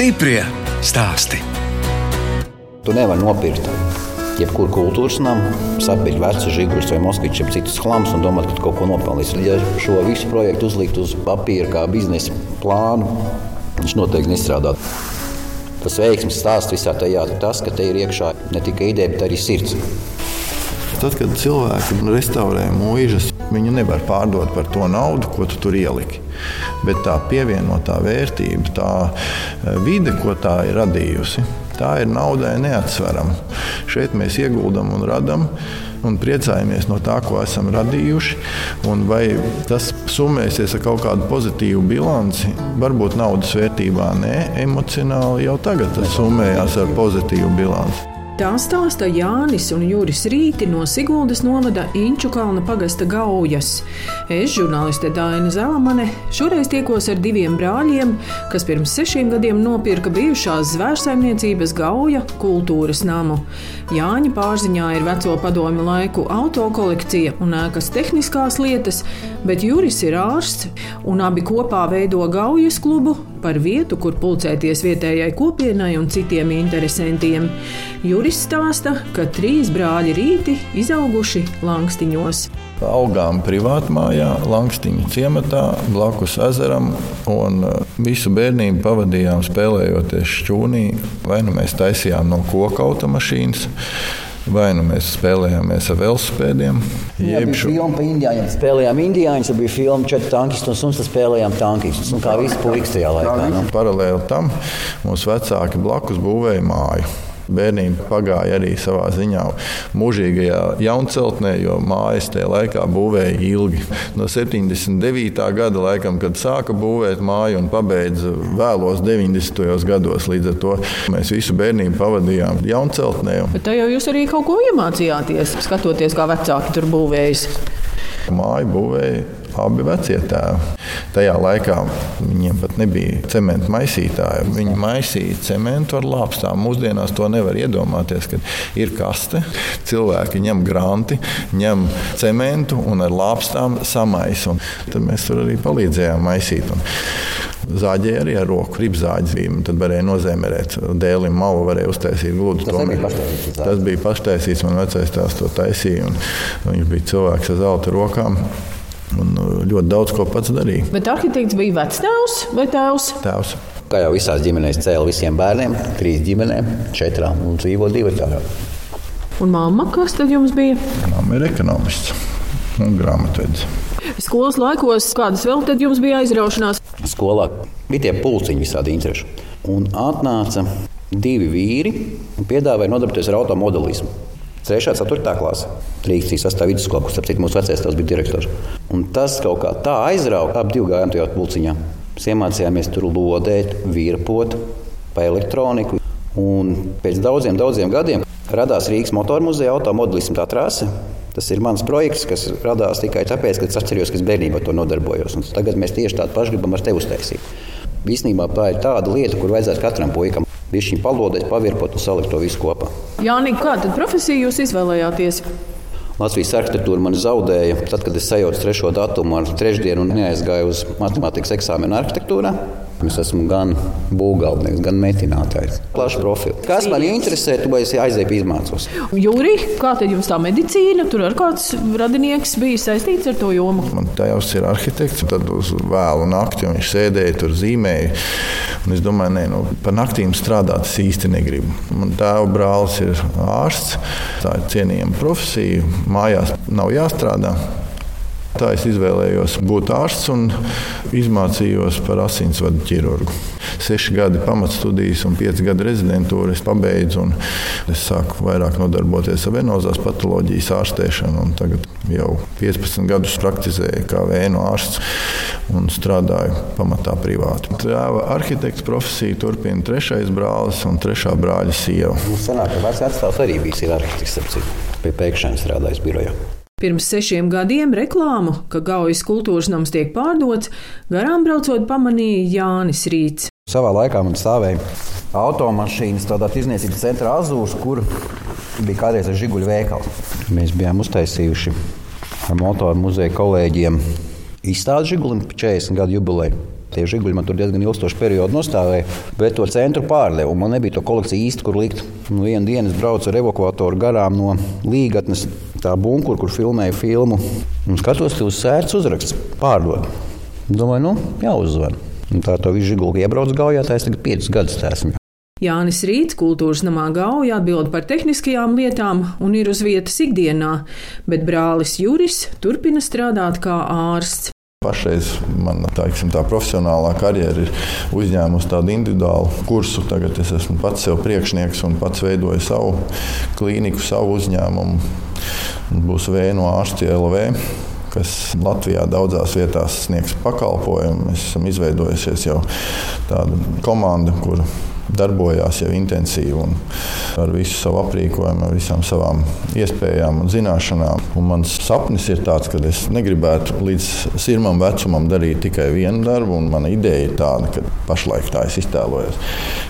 Stiprie stāsti. Tu nevari nopirkt jebkuru kultūras namu, sapiņu vecu žiguļus vai moskvičus, jeb citus chlāmus un domāt, ka kaut ko nopelnīsi. Ja šo visu projektu uzlikt uz papīra kā biznesa plānu, viņš noteikti nestrādātu. Tas veiksmes stāsts visā tajā ir tas, ka te ir iekšā ne tikai ideja, bet arī sirds. Tad, kad cilvēki restaurē mūžas, viņu nevar pārdot par to naudu, ko tu tur ieliki. Bet tā pievienotā vērtība, tā vide, ko tā ir radījusi, tā ir naudai neatsverama. Šeit mēs ieguldam un radām un priecājamies no tā, ko esam radījuši. Vai tas summēsies ar kaut kādu pozitīvu bilanci? Varbūt naudas vērtībā nē, emocionāli jau tagad tas summējās ar pozitīvu bilanci. Tā stāsta Jānis un Juris Rīti no Siguldas novada Inču kalna pagasta gaujas. Es, žurnāliste Dāna Zelamane, šoreiz tiekos ar diviem brāļiem, kas pirms sešiem gadiem nopirka bijušās zvērsaimniecības gauja kultūras namu. Jāņa pārziņā ir veco padomu laiku autokolekcija un ēkas tehniskās lietas, bet Juris ir ārsts un abi kopā veido gaujas klubu par vietu, kur pulcēties vietējai kopienai un citiem interesantiem. Juris stāsta, ka trīs brāļi rīti izauguši Langstiņos. Augām privātmājā, Langstiņa ciematā, blakus ezeram, un uh, visu bērnību pavadījām spēlējoties šķūnī. Vai nu mēs taisījām no koka automašīnas, Vai nu mēs spēlējāmies ar velosipēdiem? Jā, bija šo... filma par indiāņiem. Spēlējām indiāņus, bija filma četri tankisti un suns, spēlējām tankistus. Kā visi puikas tajā laikā. Nu. Paralēli tam mūsu vecāki blakus būvēja māju. Bērnība pagāja arī savā ziņā mūžīgajā jaunceltnē, jo mājas tajā laikā būvēja ilgi. No 79. gada, laikam, kad sāka būvēt māju un pabeidza vēlos 90. gados. Līdz ar to mēs visu bērnību pavadījām jaunceltnē. Bet tā jau jūs arī kaut ko iemācījāties, skatoties, kā vecāki tur būvējas. Māju būvēja abi vecie tēvi. Tajā laikā viņiem pat nebija cementa maisītāja. Viņi maisīja cementu ar lāpstām. Mūsdienās to nevar iedomāties, kad ir kaste, cilvēki ņem granti, ņem cementu un ar lāpstām samaisa. Tad mēs tur arī palīdzējām maisīt. Un Zāģēja arī ar roku zīmi. Tad varēja nozēmēt dēlim malu, varēja uztaisīt gludu. Tas bija paštaisīts. Tas bija paštaisīts, man vecais tās to taisīja. Viņš bija cilvēks ar zelta rokām. Un uh, ļoti daudz ko pats darīja. Bet arhitekts bija vecāks vai tēvs? Tēvs. Kā jau visās ģimenēs cēlīja visiem bērniem, trīs ģimenēm, četrām un dzīvo divi tādi. Un mamma, kas tad jums bija? Mamma ir ekonomists un grāmatvedis. Skolas laikos kādas vēl tad jums bija aizraušanās? Skolā bija tie pulciņi visādi intereši. Un atnāca divi vīri un piedāvāja nodarboties ar automodelismu. 3. un 4. klase. Rīgas 8. vidusskola, kurš apcīt mūsu vecais tās bija direktors. Un tas kaut kā tā aizrauga, ap divu gājām tajā pulciņā. Mēs iemācījāmies tur lodēt, virpot pa elektroniku. Un pēc daudziem, daudziem gadiem radās Rīgas motoru muzeja automobilisma tā trase. Tas ir mans projekts, kas radās tikai tāpēc, ka es atceros, ka es bērnībā to nodarbojos. Un tagad mēs tieši tādu pašu gribam ar tevi uztaisīt. Īsnībā tā ir tāda lieta, kur vajadzētu katram puikam Viņš viņu palodēt, pavirpot un salikt to visu kopā. Jānis, kāda profesija jūs izvēlējāties? Latvijas arhitektūra man zaudēja. Tad, kad es sajaucu trešo datumu ar trešdienu un neaizgāju uz matemātikas eksāmenu arhitektūrā, Es esmu gan būvniecības, gan metinātājs. Plašs profils. Kas man interesē, to es aizēju izmācos. Jūri, kā tad jums tā medicīna? Tur ar kāds radinieks bija saistīts ar to jomu? Man tēvs ir arhitekts, tad uz vēlu nakti viņš sēdēja tur zīmēja. Un es domāju, nē, nu, par naktīm strādāt es īsti negribu. Man tēva brālis ir ārsts, tā ir cienījama profesija, mājās nav jāstrādā. Tā es izvēlējos būt ārsts un izmācījos par asinsvadu ķirurgu. Seši gadi pamatstudijas un pieci gadi rezidentūra es pabeidzu. Es sāku vairāk nodarboties ar venozās patoloģijas ārstēšanu. Tagad jau 15 gadus praktizēju kā vēnu ārsts un strādāju pamatā privāti. Tēva arhitekts profesiju turpina trešais brālis un trešā brāļa sieva. Ka vecais atstāvs arī bija arhitekts, pie pēkšņiem strādājis birojā. Pirms sešiem gadiem reklāmu, ka Gaujas kultūras nams tiek pārdots, garām braucot pamanīja Jānis Rīts. Savā laikā man stāvēja automašīnas tādā tirzniecības centrā Azūrs, kur bija kādreiz ar žiguļu veikalu. Mēs bijām uztaisījuši ar motoru muzeja kolēģiem izstādi žigulim 40 gadu jubileju. Tie žiguļi man tur diezgan ilgstošu periodu nostāvēja, bet to centru pārdeva. Man nebija to kolekciju īsti, kur likt. Nu, Vienu dienu es braucu ar evakuatoru garām no līgatnes, tā bunkura, kur filmēju filmu. Un skatos, ka uz sērts uzraksts pārdod. Domāju, nu, jāuzzvan. Un tā to visu žiguli iebrauc gaujā, tā es tagad piecus gadus esmu. Jānis Rīts kultūras namā gauja atbild par tehniskajām lietām un ir uz vietas ikdienā, bet brālis Juris turpina strādāt kā ārsts. Pašreiz mana tā, tā profesionālā karjera ir uzņēmusi tādu individuālu kursu. Tagad es esmu pats sev priekšnieks un pats veidoju savu klīniku, savu uzņēmumu. Būs Vēnu ārsti LV kas Latvijā daudzās vietās sniegs pakalpojumu. Mēs esam izveidojusies jau tāda komanda, kur darbojās jau intensīvi un ar visu savu aprīkojumu, ar visām savām iespējām un zināšanām. Un mans sapnis ir tāds, ka es negribētu līdz sirmam vecumam darīt tikai vienu darbu, un mana ideja ir tāda, ka pašlaik tā es iztēlojos,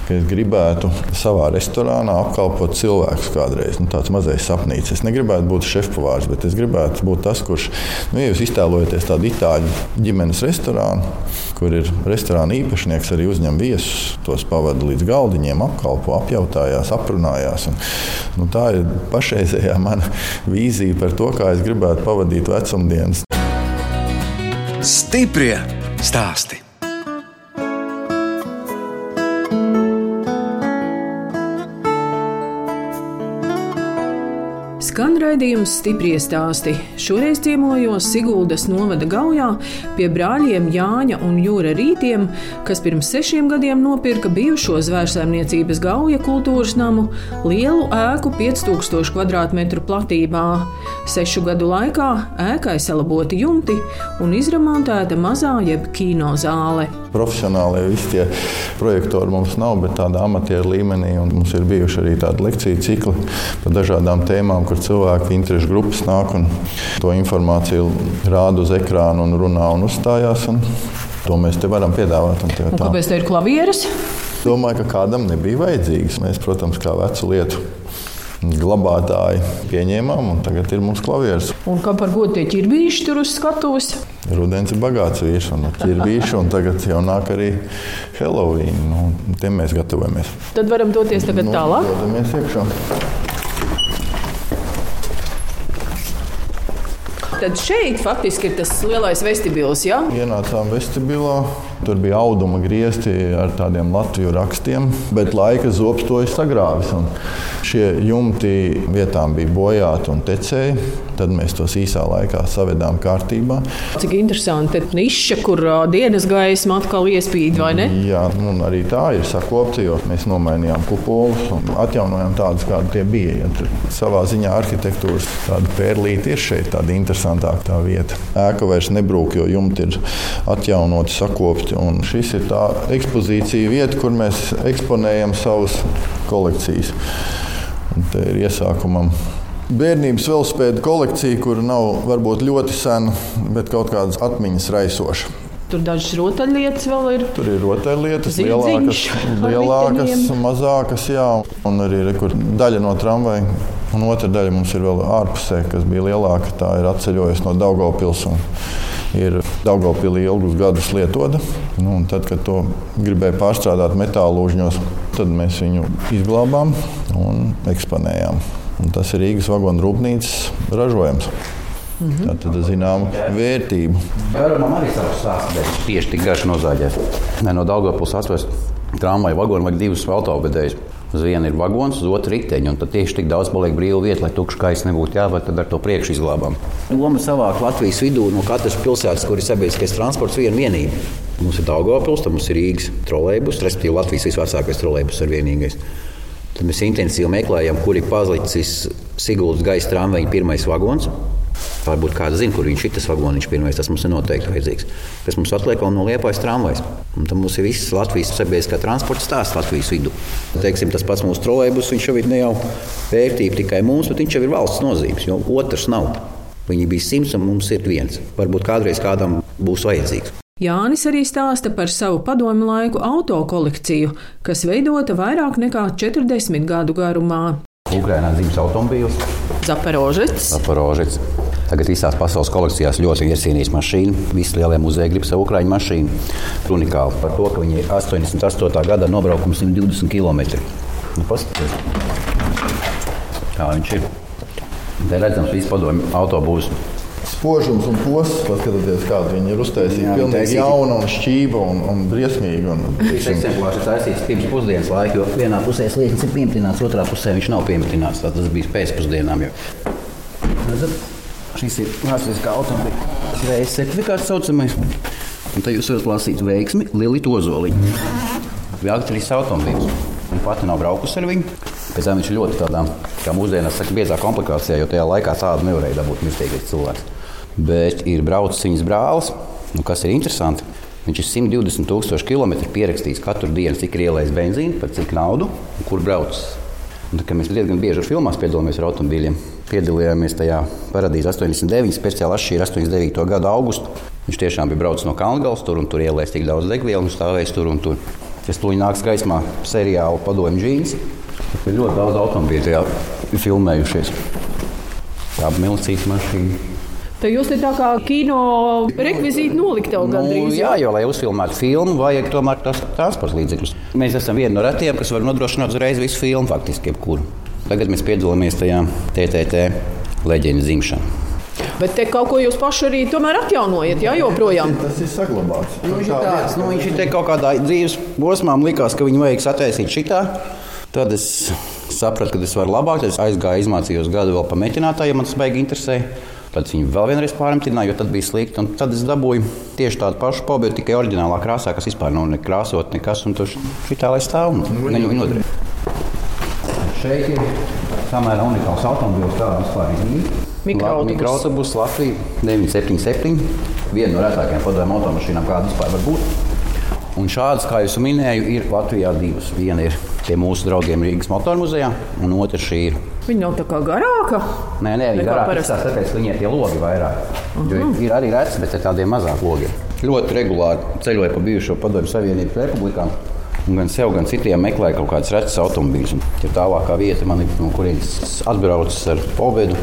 ka es gribētu savā restorānā apkalpot cilvēkus kādreiz. Nu, tāds mazais sapnīts. Es negribētu būt šefpavārs, bet es gribētu būt tas, kurš, nu, ja jūs iztēlojaties tādu itāļu ģimenes restorānu, kur ir restorāna īpašnieks, arī uzņem viesus, tos pavada līdz galdiņiem, apkalpo, apjautājās, aprunājās. Un, nu, tā ir pašreizējā mana vīzija par to, kā es gribētu pavadīt vecumdienas. Stiprie stāstī! Raidījums stipri stāsti. Šoreiz ciemojos Siguldas novada gaujā pie brāļiem Jāņa un Jūra Rītiem, kas pirms sešiem gadiem nopirka bijušo zvērsēmniecības gauja kultūras namu lielu ēku 5000 km2 platībā. Sešu gadu laikā ēkai salaboti jumti un izremontēta mazā jeb kino zāle. Profesionālie visi tie projektori mums nav, bet tādā amatieru līmenī. Mums ir bijuši arī tādi lekciju cikli par dažādām tēmām, kur cilvēki interešu grupas nāk un to informāciju rāda uz ekrāna un runā un uzstājās. Un to mēs te varam piedāvāt. Un un kāpēc tā ir klavieres? Domāju, ka kādam nebija vajadzīgs. Mēs, protams, kā vecu lietu glabātāji pieņēmām, un tagad ir mums klavieres. Un kā par godu tie ķirbīši tur uz skatuves? Rudens ir bagāts vīrs un ķirbīši, un tagad jau nāk arī Halloween. Nu, tiem mēs gatavojamies. Tad varam doties tagad Nu, tālāk. Dodamies iekšā. Tad šeit faktiski ir tas lielais vestibils. Ja? Ienācām vestibilā. Tur bija auduma griezti ar tādiem latviešu rakstiem, bet laika zobs to ir sagrāvis. Šie jumti vietām bija bojāti un tecēji. Tad mēs tos īsā laikā savedām kārtībā. Cik interesanti, ka niša, kur dienas gaisma atkal iespīd, vai ne? Jā, un arī tā ir sakopta, jo mēs nomainījām kupolus un atjaunojām tādus, kādi tie bija. Ja tur savā ziņā arhitektūras pērlīte ir šeit, tāda interesantāka tā vieta. Ēka vairs nebrūk, jo jumti ir atjaunoti, sakopti. Un šis ir tā ekspozīcija vieta, kur mēs eksponējam savas kolekcijas. Un te ir iesākumam bērnības velospēda kolekcija, kur nav varbūt ļoti sena, bet kaut kādas atmiņas raisoša. Tur dažas rotaļlietas vēl ir. Tur ir rotaļlietas, lielākas, lielākas mazākas, jā, un arī re, kur daļa no tramvaja. Un otra daļa mums ir vēl ārpusē, kas bija lielāka. Tā ir atceļojusi no Daugopils. un Ir Daugopilī ilgus gadus lietota. Nu, un tad, kad to gribēja pārstrādāt metāla lūžņos, tad mēs viņu izglābām un eksponējām. Un tas ir Rīgas vagonu rūpnīcas ražojums. Mm -hmm. Tā ir zināma vērtība. Garam arī savs stāsts, bet tieši tik garš nozāģēts. Ne no Daugavpils atvest tramvaju vagonu vajag divus autovedējus. Uz vienu ir vagons, uz otru riteņu, un tad tieši tik daudz paliek brīva vieta, lai tukšs kaiss nebūtu jāvērt, tad ar to priekšu izglābām. Doma savākt Latvijas vidū no katras pilsētas, kur ir sabiedriskais transports, viena vienība. Mums ir Daugavpils, tad mums ir Rīgas trolēbus, respektīvi Latvijas visvecākais trolēbus ir vienīgais. Tad mēs intensīvi meklējam, kur ir palicis Siguldas gaisa tramvaja pirmais vagons. Varbūt kāds zina, kur viņš ir tas vagoniņš pirmais, tas mums ir noteikti vajadzīgs. Kas mums atliek vēl no liepājas tramvajas. Un tad mums ir viss Latvijas sabiedriskā transporta stāsts Latvijas vidū. Teiksim, tas pats mūsu trolēbus, viņš jau ir ne jau vērtība tikai mums, bet viņš jau ir valsts nozīmes, jo otrs nav. Viņi bija simts un mums ir viens. Varbūt kādreiz kādam būs vajadzīgs. Jānis arī stāsta par savu padomu laiku autokolekciju, kas veidota vairāk nekā 40 gadu garumā. Ukrainā dzīves automobīls, Zaperožets, Zaporožets. Tagad visās pasaules kolekcijās ļoti iecienīta mašīna. Visi lielie muzeji grib savu ukrāņu mašīnu. Unikāli par to, ka viņi ir 88. gada nobraukums 120 km. Nu, paskatieties, kā viņš ir. Te redzams, viss padomju autobūs. Spožums un posms, paskatieties, kāda viņi ir uztaisīti. Jā, Pilnīgi taisīti. jauna un šķīva un, un briesmīga. Un, Šis eksemplārs ir taisīts pirms pusdienas laika, jo vienā pusē sliekas ir piemitināts, otrā pusē viņš nav piemitināts. Tas bija pēcpusdienām. Jau. Šis ir vēsturiskā automobīļa zvejas certifikāts saucamais. Un te jūs varat lasīt veiksmi Lilita Ozoliņa. Vēlktrīs automobīļs. Viņa pati nav braukusi ar viņu. Pēc tam viņš ir ļoti tādā, kā mūsdienās saka, biezā komplikācijā, jo tajā laikā tādu nevarēja dabūt mirstīgais cilvēks. Bet ir braucis viņas brālis, un kas ir interesanti, viņš ir 120 tūkstoši kilometru pierakstījis katru dienu, cik ir ielējis benzīnu, par cik naudu un kur braucis. Un, tā, mēs diezgan bieži filmās piedalāmies ar automobīļiem. Piedalījāmies tajā paradīzē 89, speciāli atšķīra 89. gada augustu. Viņš tiešām bija braucis no Kalngals tur un tur ielējis tik daudz degvielu un stāvējis tur un tur. Tas tuļi nāks gaismā seriāla padomju džīns. Ir ļoti daudz automobīļu tajā filmējušies. Tā bija milzīga mašīna. Tad jūs tā kā kino rekvizīti noliktavu Nu, gandrīz. jā, jo, lai uzfilmētu filmu, vajag tomēr tās transporta līdzekļus. Mēs esam vieni no retiem, kas var nodrošināt uzreiz visu filmu, faktiski jebkuru. Tagad mēs piedalāmies tajā TTT leģendas dzimšanā. Bet te kaut ko jūs paši arī tomēr atjaunojat, jā, joprojām. Tas ir saglabāts. Nu, viņš tāds, nu, viņš ir te kaut kādā dzīves posmā, likās, ka viņu vajag sataisīt šitā. Tad es sapratu, ka tas var labāk. Es aizgāju, izmācījos gadu vēl pametinātāju, ja man tas baigi interesēja. Tad viņi vēl vienreiz pārmetināja, jo tad bija slikti. Un tad es dabūju tieši tādu pašu pobēdu, tikai oriģinālā krāsā, kas vispār nav ne krāsot, nekas. Un tur šitā lai stāv un neņu viņu nodarīt. Šeit ir samērā unikāls automobilis, kāda vispār ir. Mikroautobus. Mikroautobus Latvija 977. Viena no retākajām padomju automašīnām, kāda vispār var būt. Un šādas, kā jau minēju, ir Latvijā divas. Viena ir pie mūsu draugiem Rīgas motoru muzejā, un otra šī ir. Viņa nav tā kā garāka. Nē, nē, viņa Nekā garāk parasti. izstāsta, tāpēc, ka viņiem tie logi vairāk. Jo ir arī reci, bet ar tādiem mazāk logiem. Ļoti regulāri ceļoja pa bijušo padomju Savienības republikām. Un gan sev, gan citiem meklēja kaut kādas retas automobīļus. Ja tālākā vieta man ir, no kurienes atbraucis ar Povedu,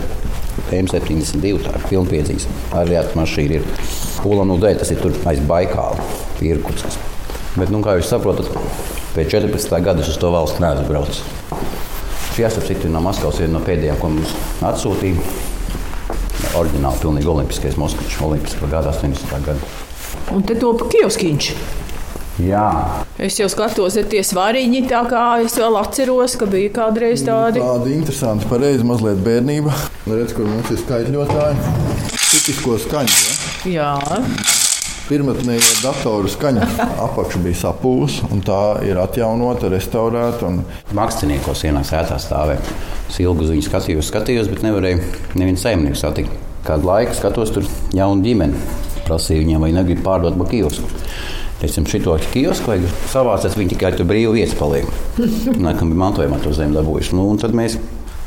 M72, tā ir pilnpiedzīga. Arī ar mašīnu ir Pūlānu dēļ, tas ir tur aiz Baikāla, Irkutskas. Bet, nu, kā jūs saprotat, pēc 14. gada es uz to valsts neesmu braucis. Šī asociācija no Maskavas viena no pēdējām, ko mums atsūtīja. Oriģināli pilnīgi olimpiskais Moskavas olimpiskā gada 80. gada. Un te to pa kioskiņš. Jā, Es jau skatos, ir tie svariņi, tā kā es vēl atceros, ka bija kādreiz tādi. Tāda interesanta, pareiza mazliet bērnība. Redz, kur mums ir skaitļotāji. Tipisko skaņu. Ja? Jā, Pirmotnējā datoru skaņa apakša bija sapūs, un tā ir atjaunota, restaurēta. Un māksliniekos ienāk sētā stāvē. Es ilgi uz viņu skatījos, skatījos, bet nevarēju nevienu saimnieku satikt. Kādu laiku skatos, tur jaunu ģimeni. Prasīju viņiem, vai negrib pārdot man Teicam, šito kiosku vajag savācēt, viņi tikai tur brīvi vietas paliek. Nākamā bija mantojumā to zemi dabūjuši. Nu, un tad mēs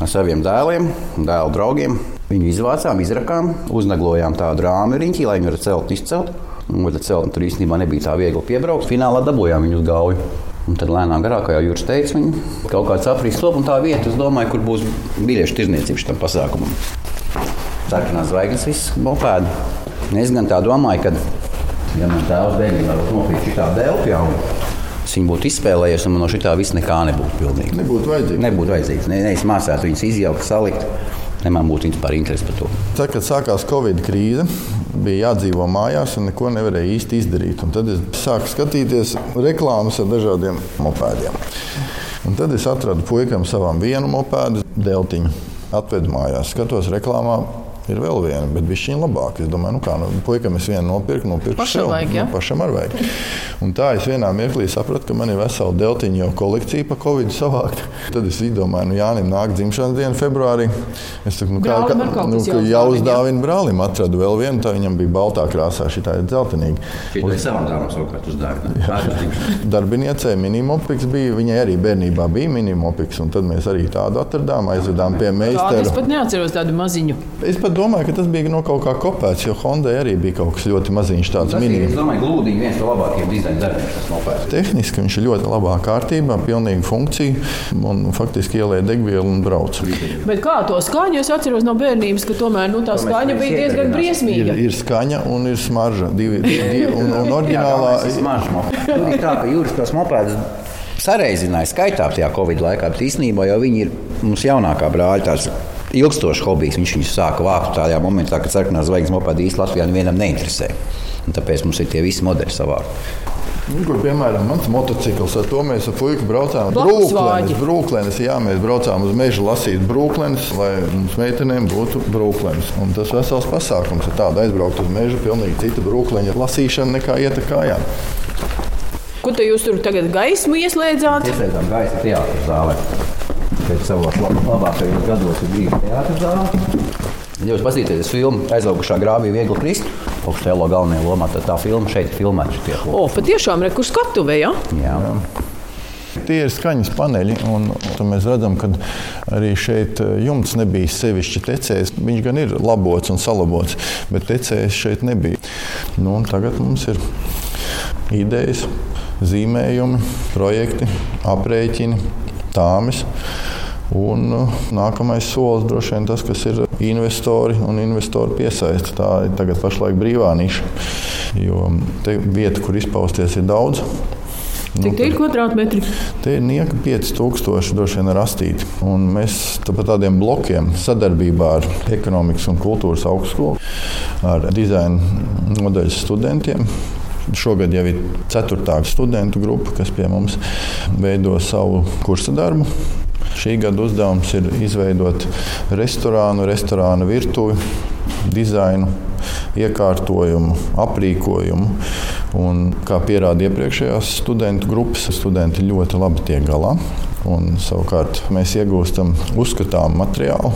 ar saviem dēliem, dēlu draugiem, viņu izvācām, izrakām, uznaglojām tādu rāmu riņķi, lai viņi varētu celt un izcelt. Un tad celtne tur īstenībā nebija tā viegli piebraukt. Finālā dabūjām viņu uz galvu. Un tad lēnām garāk, kā jau Juris teica, viņi kaut kāds aprīs top un tā vieta, domāju, kur būs biļešu tirzniecība šitam pasākumam. Sarkanās zvaigznes, viss mopēdi. Es gan tā domāju, ka, ja man tēvs bērnībā būtu nopirkt šitā delpjā, es viņu būtu izspēlējies, un man no šitā viss nekā nebūtu pilnīgi. nebūtu vajadzīga. Nebūtu vajadzīgs. Ne, ne es mācētu viņus izjaukt, salikt. Ne man būtu vispār interesi par to. Tad, kad sākās Covid krīze, bija jādzīvo mājās un neko nevarēja īsti izdarīt. Un tad es sāku skatīties reklāmas ar dažādiem mopēdiem. Un tad es atradu puikam savam vienu mopēdu, deltiņu. Atvedu mājās, skatos reklāmā. Ir vēl viena, bet viņš ir labāk. Es domāju, nu kā, nu, puikam es vienu nopirku, nopirku Pašam sev. vajag, ja? Nu, pašam arī vajag. Un tā es vienā mirklī sapratu, ka man ir vesela deltiņa jau kolekcija pa Covid savākt. Tad es domāju, nu Jānim nāk dzimšanas diena februārī. Es saku, nu, kā, ar kaut nu, jāuzdāvina, jāuzdāvina brālim. Atradu vēl vienu, tā viņam bija baltā krāsā, šī tā ir dzeltenīga. Šī ir savam dāmam savukārt uzdāvināt. Darbiniecei minimopiks bija, viņai arī bērnībā bija minimopiks, un tad mēs arī tādu atradām, aizvedām pie tādu es meistara. pat neatceros tādu maziņu. Es pat domāju, ka tas bija no kaut kā kopēts, jo Honda arī bija kaut kas ļoti maziņš, tāds minimums. Es domāju, glūdi viens no labākajiem dizaina darbiem, kas mopēds. Tehniski viņš ir ļoti labā kārtībā, pilnīga funkcija un faktiski ielēja degvielu un brauc. Bet kā to skaņu es atceros no bērnības, ka tomēr nu, tā skaņa bija diezgan briesmīga. Ir, ir skaņa un ir smarža. Divi, divi, un, un oriģinālā ir smarža. Tur ir tā, ka jūras tos mopēdus sareizināja skaitā tajā Covid laikā, bet īstenībā jau viņi ir mums jaunākā brāļa. Tās ilgstošs hobijs. Viņš viņu sāka vākt tādā momentā, kad sarkanās zvaigznes mopēdi īsti Latvijā nevienam neinteresē. Un tāpēc mums ir tie visi modeļi savādi. Nu, kur, piemēram, mans motocikls, ar to mēs ar puiku braucām brūklēnes, brūklēnes. Jā, mēs braucām uz mežu lasīt brūklēnes, lai mums meitenēm būtu brūklēnes. Un tas vesels pasākums ir tāds aizbraukt uz mežu, pilnīgi cita brūklēņa lasīšana nekā iet ar kājām. Ko te jūs tur tagad gaismu ieslēdzāt? Ieslēdzām gaismu teātros zālē. Pēc savos labākajos gados ir bijis teātris zālē. Ja jūs paskatīsieties filmu aizaugušā grāvī, viegli krist, Augstēlo galvenajā lomā, tad tā filma šeit ir filmēta. O, patiešām, re, kur skatuvē, ja? Jā. Jā. Tie ir skaņas paneļi, un mēs redzam, ka arī šeit eh, jumts nebija sevišķi tecējis. Viņš gan ir labots un salabots, bet tecējis šeit nebija. Nu, tagad mums ir idejas, zīmējumi, projekti, aprēķini, tāmas. Un uh, nākamais solis droši vien tas, kas ir investori un investoru piesaiste. Tā ir tagad pašlaik brīvā niša, jo te vieta, kur izpausties, ir daudz. Cik nu, ir kvadrātmetri? Te ir nieka 5000 droši vien rastīti. Un mēs pa tādiem blokiem sadarbībā ar ekonomikas un kultūras augstskolu, ar dizaina nodaļas studentiem. Šogad jau ir ceturtā studentu grupa, kas pie mums veido savu kursu darbu. Šī gada uzdevums ir izveidot restorānu, restorāna virtuvi, dizainu, iekārtojumu, aprīkojumu. Un, kā pierāda iepriekšējās studentu grupas, studenti ļoti labi tiek galā. Un, savukārt mēs iegūstam uzskatām materiālu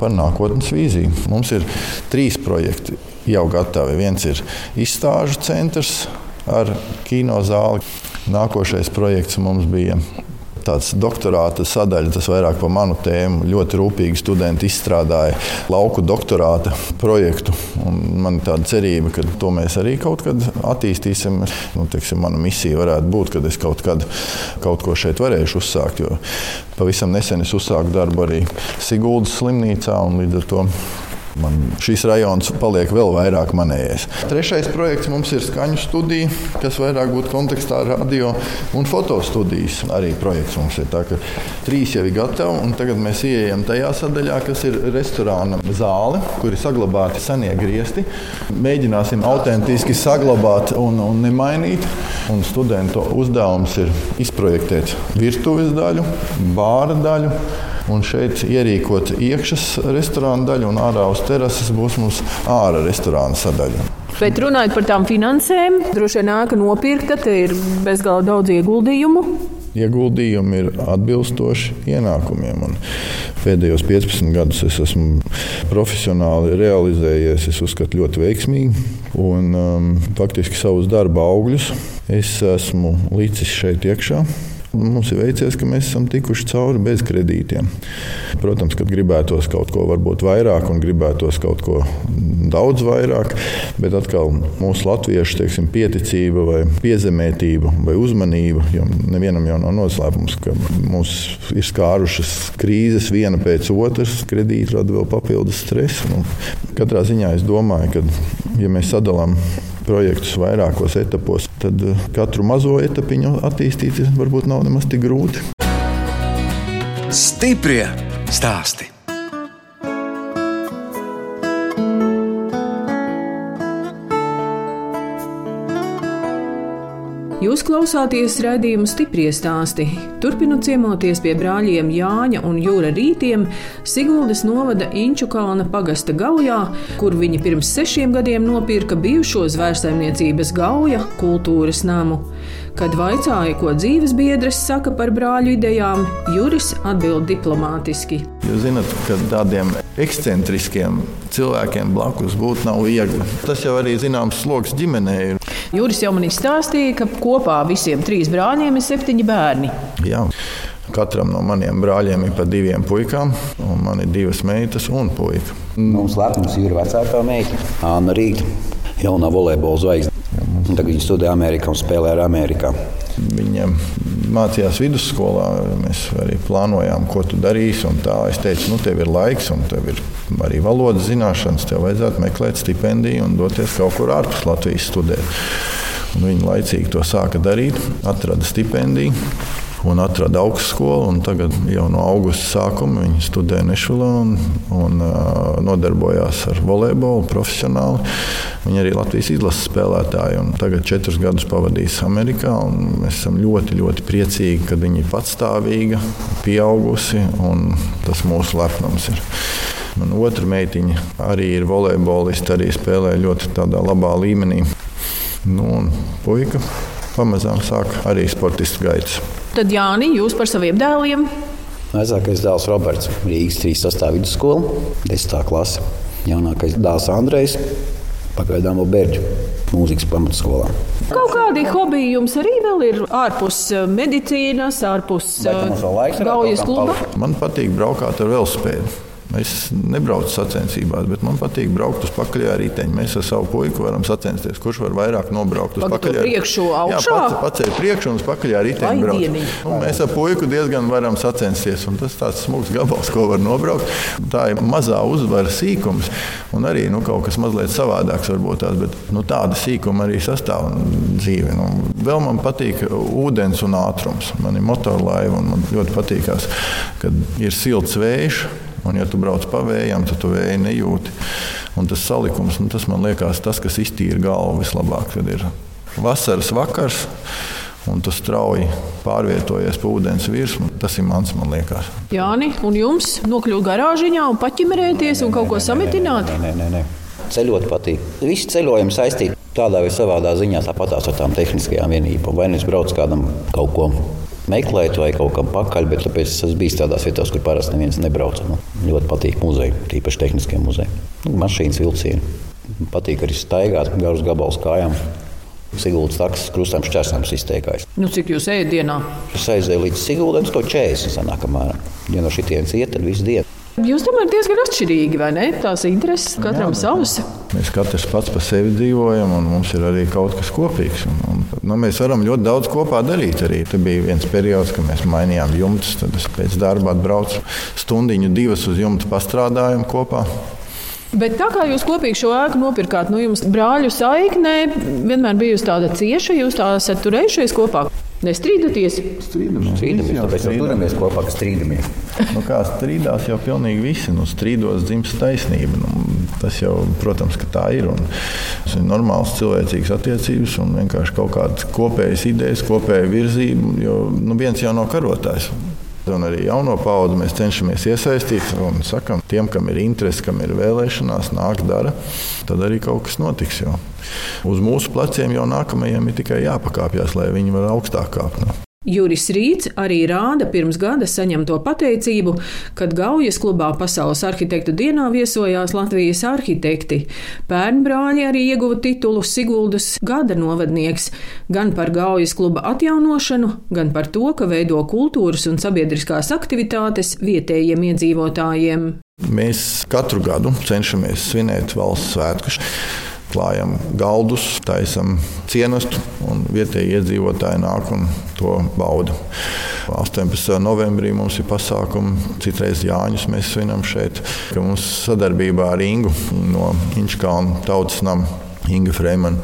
par nākotnes vīziju. Mums ir trīs projekti jau gatavi. Viens ir izstāžu centrs ar kinozāli. Nākošais projekts mums bija tāds doktorāta sadaļa, tas vairāk par manu tēmu. Ļoti rūpīgi studenti izstrādāja lauku doktorāta projektu. Man ir tāda cerība, ka to mēs arī kaut kad attīstīsim. Nu, teiksim, mana misija varētu būt, ka es kaut kad kaut ko šeit varēšu uzsākt. Pavisam nesen es uzsāku darbu arī Siguldas slimnīcā un līdz ar to Man šis rajons paliek vēl vairāk manējais. Trešais projekts mums ir skaņu studija, kas vairāk būtu kontekstā ar radio un fotostudijas. Arī projekts mums ir. Tā, trīs jau ir gatavi, un tagad mēs ieejam tajā sadaļā, kas ir restorāna zāle, kur ir saglabāti senie griezti. Mēģināsim autentiski saglabāt un, un nemainīt. Un studentu uzdevums ir izprojektēt virtuves daļu, bāra daļu Un šeit ierīkot iekšas restorāna daļu, un ārā uz terases būs mums ārā restorāna sadaļa. Bet runājot par tām finansēm, droši vien nāk nopirkta, te ir bezgalīgi daudz ieguldījumu. Ieguldījumi ir atbilstoši ienākumiem. Un pēdējos 15 gadus es esmu profesionāli realizējies, es uzskatu, ļoti veiksmīgi. Un, um, faktiski savus darba augļus es esmu licis šeit iekšā. Mums ir veicies, ka mēs esam tikuši cauri bez kredītiem. Protams, ka gribētos kaut ko varbūt vairāk un gribētos kaut ko daudz vairāk, bet atkal mūsu latviešu teiksim, pieticība vai piezemētība vai uzmanība, jo nevienam jau nav noslēpums, ka mūs ir skārušas krīzes viena pēc otras, kredīti rada vēl papildus stresu. Nu, katrā ziņā es domāju, ka ja mēs sadalām projektus vairākos etapos, tad eh, katru mazo etapiņu attīstīt varbūt nav nemaz tik grūti. Stiprie stāsti! Jūs klausāties raidījumu stipri stāstī. Turpinot ciemoties pie brāļiem Jāņa un Jūra rītiem Siguldas novada Inču kalna pagasta gaujā, kur viņi pirms sešiem gadiem nopirka bijušo zvērsēmniecības gauja kultūras namu. Kad vaicāja, ko dzīves biedrs saka par brāļu idejām, Juris atbild diplomātiski. Jūs zināt, ka tādiem ekscentriskiem cilvēkiem blakus būt nav viegli. Tas jau arī zināms sloks ģimenē ir. Juris jau man izstāstīja, ka kopā visiem trīs brāļiem ir septiņi bērni. Jā. Katram no maniem brāļiem ir pa diviem puikām, un man ir divas meitas un puika. Mums Latvijas ir vecākā meita, Anna Rīta, jaunā volejbola zvaigzne. Tagad viņa studē Amerikā un spēlē ar Amerikā. Viņam mācījās vidusskolā. Mēs arī plānojām, ko tu darīsi. Es teicu, nu, tev ir laiks, un tev ir arī valodas zināšanas. Tev vajadzētu meklēt stipendiju un doties kaut kur ārpus Latvijas studēt. Un viņi laicīgi to sāka darīt, atrada stipendiju un atrada augstskolu. Tagad jau no augusta sākuma viņi studē Nešvilā un, un uh, nodarbojās ar volejbolu profesionāli. Viņi arī Latvijas izlases spēlētāji. Tagad četrus gadus pavadījis Amerikā. Mēs esam ļoti, ļoti priecīgi, ka viņi ir patstāvīga, pieaugusi un tas mūsu lepnums ir. Man otra meitiņa arī ir volejboliste, arī spēlē ļoti labā līmenī. Nu, puika pamazām sāk arī sportistu gaitas. Tad Jāni, jūs par saviem dēliem? Mazākais dēls Roberts, Rīgas 3. sastāvā vidusskola, 10. klase. Jaunākais dēls Andrejs, pagaidām vēl bērnu mūzikas pamatskolā. Kaut kādi hobiji jums arī vēl ir ārpus eh, medicīnas, ārpus gaujas kluba? Man patīk braukt ar velospēdu. Es nebraucu sacensībās, bet man patīk braukt uz pakaļā riteņa. Mēs ar savu puiku varam sacensties, kurš var vairāk nobraukt uz riteņa. Priekšu, augšā? Jā, pats, pats ir priekšu un uz pakaļā riteņa braukt. Nu, mēs ar puiku diezgan varam sacensties, un tas tāds smags gabals, ko var nobraukt. Tā ir mazā uzvara sīkums, un arī nu, kaut kas mazliet savādāks varbūt tās, bet nu, tāda sīkuma arī sastāv dzīve. Nu, vēl man patīk ūdens un ātrums. Man ir motorlaiva, un man ļoti patīkās, kad ir silts vējš. Un, ja tu brauc pa vējam, tad tu vēju nejūti. Un tas salikums, nu, tas man liekas, tas, kas iztīra galvu vislabāk, kad ir vasaras vakars. Un tu strauji pārvietojies pa ūdens virsmu. Tas ir mans, man liekas. Jāni, un jums nokļūt garāžiņā un paķimerēties un kaut ko sametināt? Nē, nē, nē. Ceļot patīk. Visi ceļojumi saistīti tādā vai savā ziņā tāpatās ar tām tehniskajām vienībām. Vai nu es braucu kādam kaut ko meklēt vai kaut kam pakaļ, bet tāpēc es bijis tādās vietās, kur parasti neviens nebrauc. Man ļoti patīk muzeji, tīpaši tehniskie muzeji. Nu, mašīnas vilcieni. Patīk arī staigāt garus gabalus kājām. Sigūdas takas krustām šķērsām izteikās. Nu, cik jūs ejat dienā? Es aizēju līdz Sigūdam, to 40 sanāk apmēram. Ja no šitienes iet, tad visu dienu. Jūs tomēr diezgan atšķirīgi, vai ne? Tās intereses katram savas. Mēs katrs pats par sevi dzīvojam, un mums ir arī kaut kas kopīgs. Un, un, nu, mēs varam ļoti daudz kopā darīt. Arī te bija viens periods, kad mēs mainījām jumtus. Tad es pēc darba atbraucu stundiņu, divas uz jumta pastrādājām kopā. Bet tā kā jūs kopīgi šo ēku nopirkāt, nu jums brāļu saiknē vienmēr bijusi tāda cieša, jūs tā esat turējušies kopā. Nestrīdaties? Strīdamies. Strīdamies, tāpēc jau turamies kopā, ka strīdamies. nu, kā strīdās jau pilnīgi visi. Nu, strīdos dzimst taisnība. Nu, tas jau, protams, ka tā ir. Un, tas ir normāls cilvēcīgs attiecības un vienkārši kaut kādas kopējas idejas, kopēja virzība. Jo nu, viens jau nav karotājs. Un arī jauno paudzi mēs cenšamies iesaistīt un sakām, tiem, kam ir interese, kam ir vēlēšanās, nāk, dara, tad arī kaut kas notiks. Jo. Uz mūsu pleciem jau nākamajiem ir tikai jāpakāpjas, lai viņi var augstāk kāpt. Nu. Juris Rīts arī rāda pirms gada saņemto pateicību, kad Gaujas klubā Pasaules arhitektu dienā viesojās Latvijas arhitekti. Pērnbrāļi arī ieguva titulu Siguldas gada novadnieks gan par Gaujas kluba atjaunošanu, gan par to, ka veido kultūras un sabiedriskās aktivitātes vietējiem iedzīvotājiem. Mēs katru gadu cenšamies svinēt valsts svētkus klājam galdus, taisam cienastu, un vietējie iedzīvotāji nāk un to bauda. 18. novembrī mums ir pasākumi, citreiz Jāņus mēs svinam šeit, ka mums sadarbībā ar Ingu no Inčkalna tautas nama. Inga Freemana.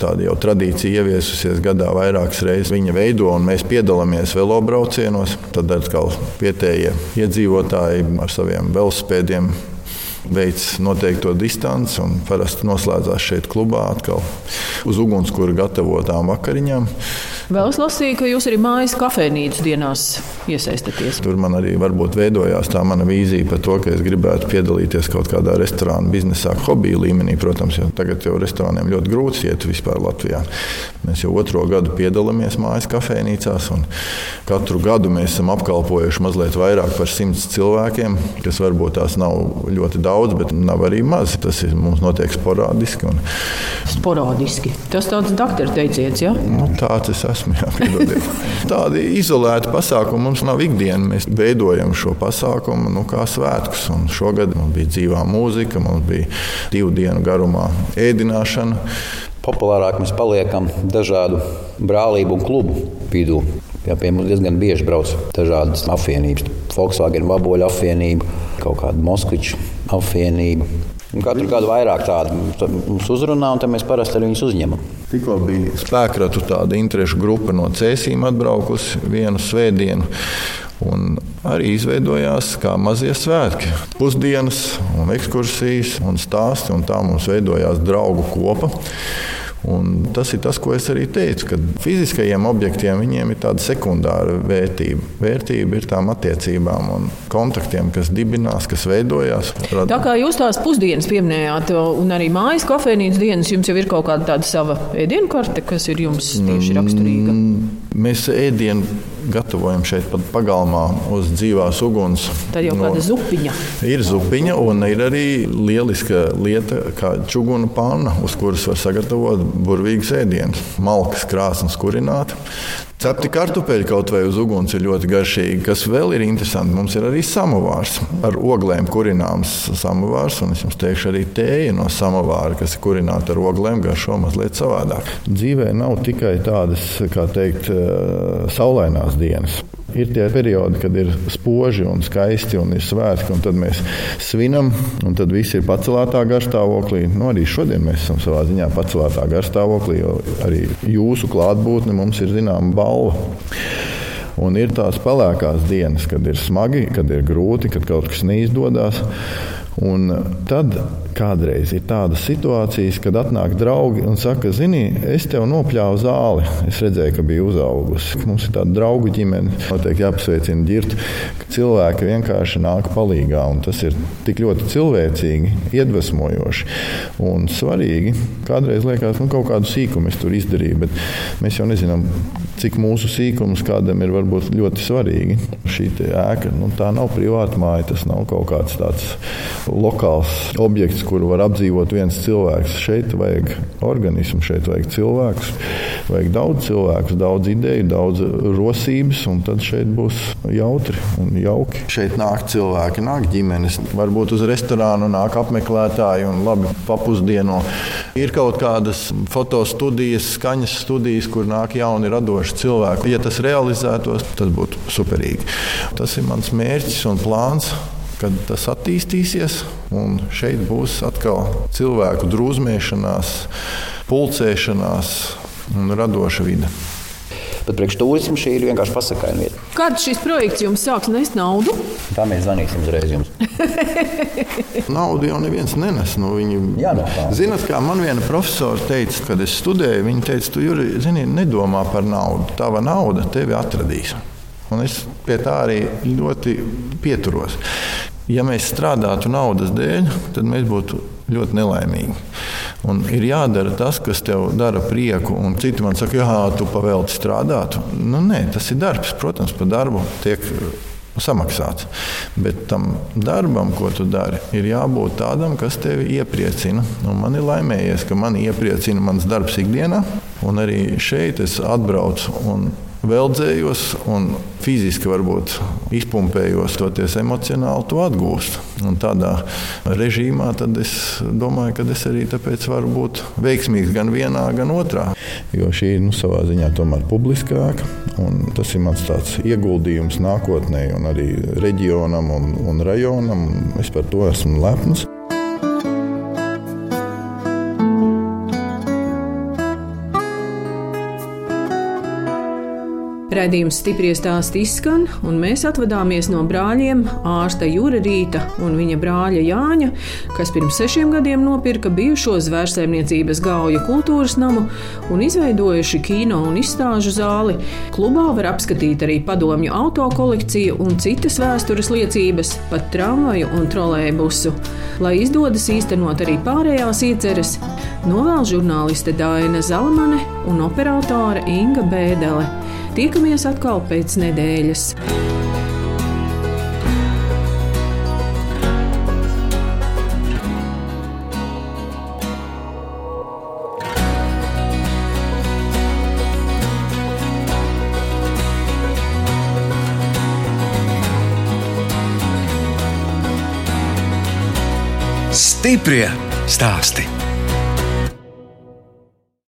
Tāda jau tradīcija ieviesusies gadā vairākas reizes. Viņa veido un mēs piedalāmies velobraucienos. Tad atkal vietējie iedzīvotāji ar saviem velospēdiem veids noteikto distanci un parasti noslēdzās šeit klubā atkal uz ugunskura gatavotām vakariņām. Vēl es lasīju, ka jūs arī mājas kafejnīcas dienās iesaistāties. Tur man arī varbūt veidojās tā mana vīzija par to, ka es gribētu piedalīties kaut kādā restorāna biznesā, hobiju līmenī. Protams, jo tagad jau restorāniem ļoti grūti iet vispār Latvijā. Mēs jau otro gadu piedalāmies mājas kafejnīcās, un katru gadu mēs esam apkalpojuši mazliet vairāk par simts cilvēkiem, kas varbūt tās nav ļoti daudz, bet nav arī maz. Tas ir, mums notiek sporādiski. Un... Sporādiski. Tas tāds doktora teiciens, ja? Nu, tāds es esmu. Jā, piedodiet. Tādi izolēti pasākumi mums nav ikdiena. Mēs veidojam šo pasākumu nu, kā svētkus. Un šogad mums bija dzīvā mūzika, mums bija divu dienu garumā ēdināšana. Populārāk mēs paliekam dažādu brālību un klubu vidū. Jā, pie mums diezgan bieži brauc dažādas apvienības. Volkswagen vaboļu apvienība, kaut kāda Moskviča apvienība. Katru gadu vairāk tādu mums uzrunā, un mēs parasti arī viņus uzņemam. Tikko bija spēkratu tāda interešu grupa no Cēsīm atbraukusi vienu svētdienu. Un arī izveidojās kā mazie svētki. Pusdienas, un ekskursijas un stāsti, un tā mums veidojās draugu kopa. Un tas ir tas, ko es arī teicu, ka fiziskajiem objektiem viņiem ir tāda sekundāra vērtība. Vērtība ir tām attiecībām un kontaktiem, kas dibinās, kas veidojās. Rad... Tā kā jūs tās pusdienas pieminējāt, un arī mājas kafejnīcas dienas, jums jau ir kaut kāda sava ēdienu karte, kas ir jums tieši raksturīga. Mm, mēs ēdienu gatavojam šeit pat pagalmā uz dzīvās uguns. Tad jau no, kāda zupiņa. Ir zupiņa un ir arī lieliska lieta, kā čuguna panna, uz kuras var sagatavot burvīgus ēdienus. Malkas krāsnes kurināta. Cepti kartupeļi kaut vai uz uguns ir ļoti garšīgi. Kas vēl ir interesanti, mums ir arī samovārs ar oglēm kurināms samovārs. Un es jums teikšu, arī tēja no samovāra, kas ir kurināta ar oglēm, garšo mazliet savādāk. Dzīvē nav tikai tādas, kā teikt, eh, saulainās dienas. Ir tie periodi, kad ir spoži un skaisti un ir svētki, un tad mēs svinam, un tad viss ir paceltā garstāvoklī. Nu, arī šodien mēs esam savā ziņā paceltā garstāvoklī, jo arī jūsu klātbūtne mums ir zināma balva. Un ir tās pelēkās dienas, kad ir smagi, kad ir grūti, kad kaut kas neizdodas. Un tad kādreiz ir tādas situācijas, kad atnāk draugi un saka, zini, es tev nopļāvu zāli. Es redzēju, ka bija uzaugusi. Mums ir tāda draugu ģimene, noteikti jāapsveicina ģirt, ka cilvēki vienkārši nāk palīgā. Tas ir tik ļoti cilvēcīgi, iedvesmojoši un svarīgi. Kādreiz liekas, nu, kaut kādu sīkumu es tur izdarīju, bet mēs jau nezinām, cik mūsu sīkums kādam ir varbūt ļoti svarīgi. Šī ēka nu, tā nav privāta māja, tas nav kaut kāds tāds lokāls objekts, kuru var apdzīvot viens cilvēks. Šeit vajag organismu, šeit vajag cilvēkus, vajag daudz cilvēku, daudz ideju, daudz rosības, un tad šeit būs jautri un jauki. Šeit nāk cilvēki, nāk ģimenes, varbūt uz restorānu nāk apmeklētāji un labi papusdieno. Ir kaut kādas fotostudijas, skaņas studijas, kur nāk jauni radoši cilvēki. Ja tas realizētos, tas būtu superīgi. Tas ir mans mērķis un plāns kad tas attīstīsies, un šeit būs atkal cilvēku drūzmēšanās, pulcēšanās un radoša vide. Bet priekš turismu šī ir vienkārši pasakaina vieta. Kad šis projekts jums sāks nest naudu? Tā mēs zvanīsim uzreiz jums. naudu jau neviens nenes. Nu, viņi... Jā, no tā. Zinat, kā man viena profesora teica, kad es studēju, viņa teica, tu Juri, zini, nedomā par naudu. Tava nauda tevi atradīs. Un es pie tā arī ļoti pieturos. Ja mēs strādātu naudas dēļ, tad mēs būtu ļoti nelaimīgi. Un ir jādara tas, kas tev dara prieku. Un citi man saka, jā, tu pavēlti strādāt. Nu, nē, tas ir darbs. Protams, par darbu tiek samaksāts. Bet tam darbam, ko tu dari, ir jābūt tādam, kas tevi iepriecina. Un man ir laimējies, ka man iepriecina mans darbs ikdienā. Un arī šeit es atbraucu un veldzējos un fiziski varbūt izpumpējos, toties emocionāli to atgūst. Un tādā režīmā es domāju, ka es arī tāpēc varu būt veiksmīgs gan vienā, gan otrā. Jo šī ir nu, savā ziņā tomēr publiskāka, un tas ir mans tāds ieguldījums nākotnē, un arī reģionam un, un rajonam. Es par to esmu lepns. Raidījums stipri stāst izskan, un mēs atvadāmies no brāļiem ārsta Jūra Rīta un viņa brāļa Jāņa, kas pirms sešiem gadiem nopirka bijušo zvērsēmniecības gauja kultūras namu un izveidojuši kino un izstāžu zāli. Klubā var apskatīt arī padomju auto kolekciju un citas vēstures liecības, pat tramvaju un trolēbusu. Lai izdodas īstenot arī pārējās ieceres, novēl žurnāliste Dāna Zalamane un operātore Inga Bēdele. Tiekamies atkal pēc nedēļas! Stiprie stāsti!